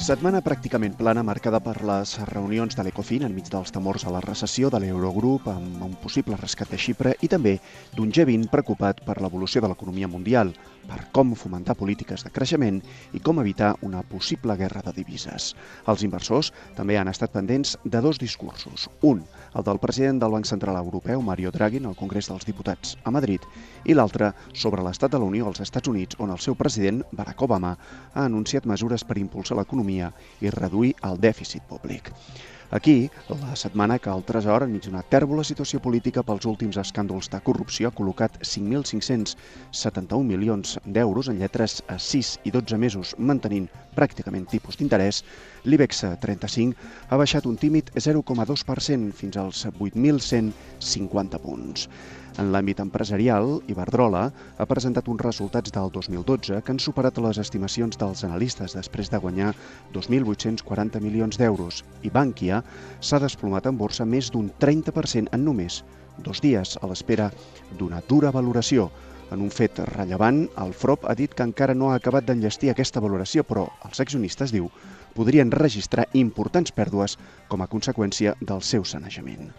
Setmana pràcticament plana marcada per les reunions de l'Ecofin enmig dels temors a la recessió de l'Eurogrup amb un possible rescat de Xipre i també d'un G20 preocupat per l'evolució de l'economia mundial, per com fomentar polítiques de creixement i com evitar una possible guerra de divises. Els inversors també han estat pendents de dos discursos. Un, el del president del Banc Central Europeu, Mario Draghi, en el Congrés dels Diputats a Madrid, i l'altre sobre l'estat de la Unió als Estats Units, on el seu president, Barack Obama, ha anunciat mesures per impulsar l'economia i reduir el dèficit públic. Aquí, la setmana que el Tresor, enmig d'una tèrbola situació política pels últims escàndols de corrupció, ha col·locat 5.571 milions d'euros en lletres a 6 i 12 mesos, mantenint pràcticament tipus d'interès, l'IBEX 35 ha baixat un tímid 0,2% fins als 8.150 punts. En l'àmbit empresarial, Iberdrola ha presentat uns resultats del 2012 que han superat les estimacions dels analistes després de guanyar 2.840 milions d'euros i Bankia s'ha desplomat en borsa més d'un 30% en només dos dies a l'espera d'una dura valoració. En un fet rellevant, el FROP ha dit que encara no ha acabat d'enllestir aquesta valoració, però els accionistes, diu, podrien registrar importants pèrdues com a conseqüència del seu sanejament.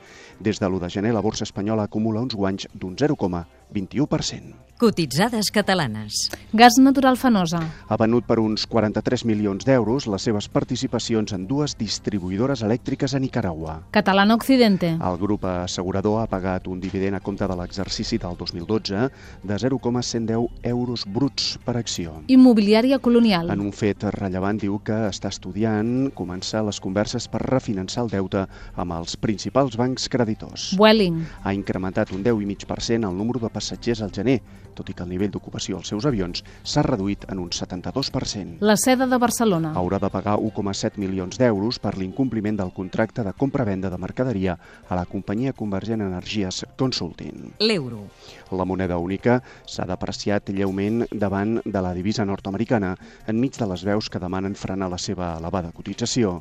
Des de l'1 de gener, la borsa espanyola acumula uns guanys d'un 0,21%. Cotitzades catalanes. Gas natural fenosa. Ha venut per uns 43 milions d'euros les seves participacions en dues distribuïdores elèctriques a Nicaragua. Catalana Occidente. El grup assegurador ha pagat un dividend a compte de l'exercici del 2012 de 0,110 euros bruts per acció. Immobiliària colonial. En un fet rellevant diu que està estudiant començar les converses per refinançar el deute amb els principals bancs creditors. Vueling. Ha incrementat un 10,5% el número de passatgers al gener, tot i que el nivell d'ocupació als seus avions s'ha reduït en un 72%. La seda de Barcelona. Haurà de pagar 1,7 milions d'euros per l'incompliment del contracte de compra-venda de mercaderia a la companyia Convergent Energies Consulting. L'euro. La moneda única s'ha depreciat lleument davant de la divisa nord-americana enmig de les veus que demanen frenar la seva elevada cotització.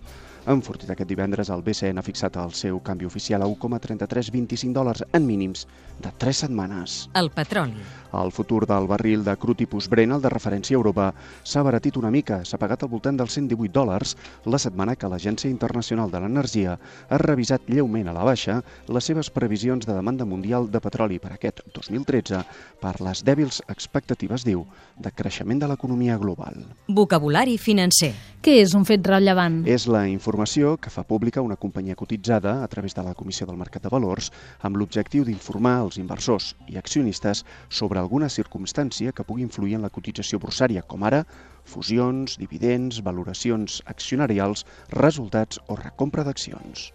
Enfortit aquest divendres, el BCN ha fixat el seu canvi oficial a 1,3325 dòlars en mínims de 3 setmanes. El petroli. El futur del barril de cru tipus Brent, el de referència a Europa, s'ha baratit una mica, s'ha pagat al voltant dels 118 dòlars la setmana que l'Agència Internacional de l'Energia ha revisat lleument a la baixa les seves previsions de demanda mundial de petroli per aquest 2013 per les dèbils expectatives, diu, de creixement de l'economia global. Vocabulari financer. Què és un fet rellevant? És la informació que fa pública una companyia cotitzada a través de la Comissió del Mercat de Valors amb l'objectiu d'informar els inversors i accionistes sobre alguna circumstància que pugui influir en la cotització borsària, com ara fusions, dividends, valoracions accionarials, resultats o recompra d'accions.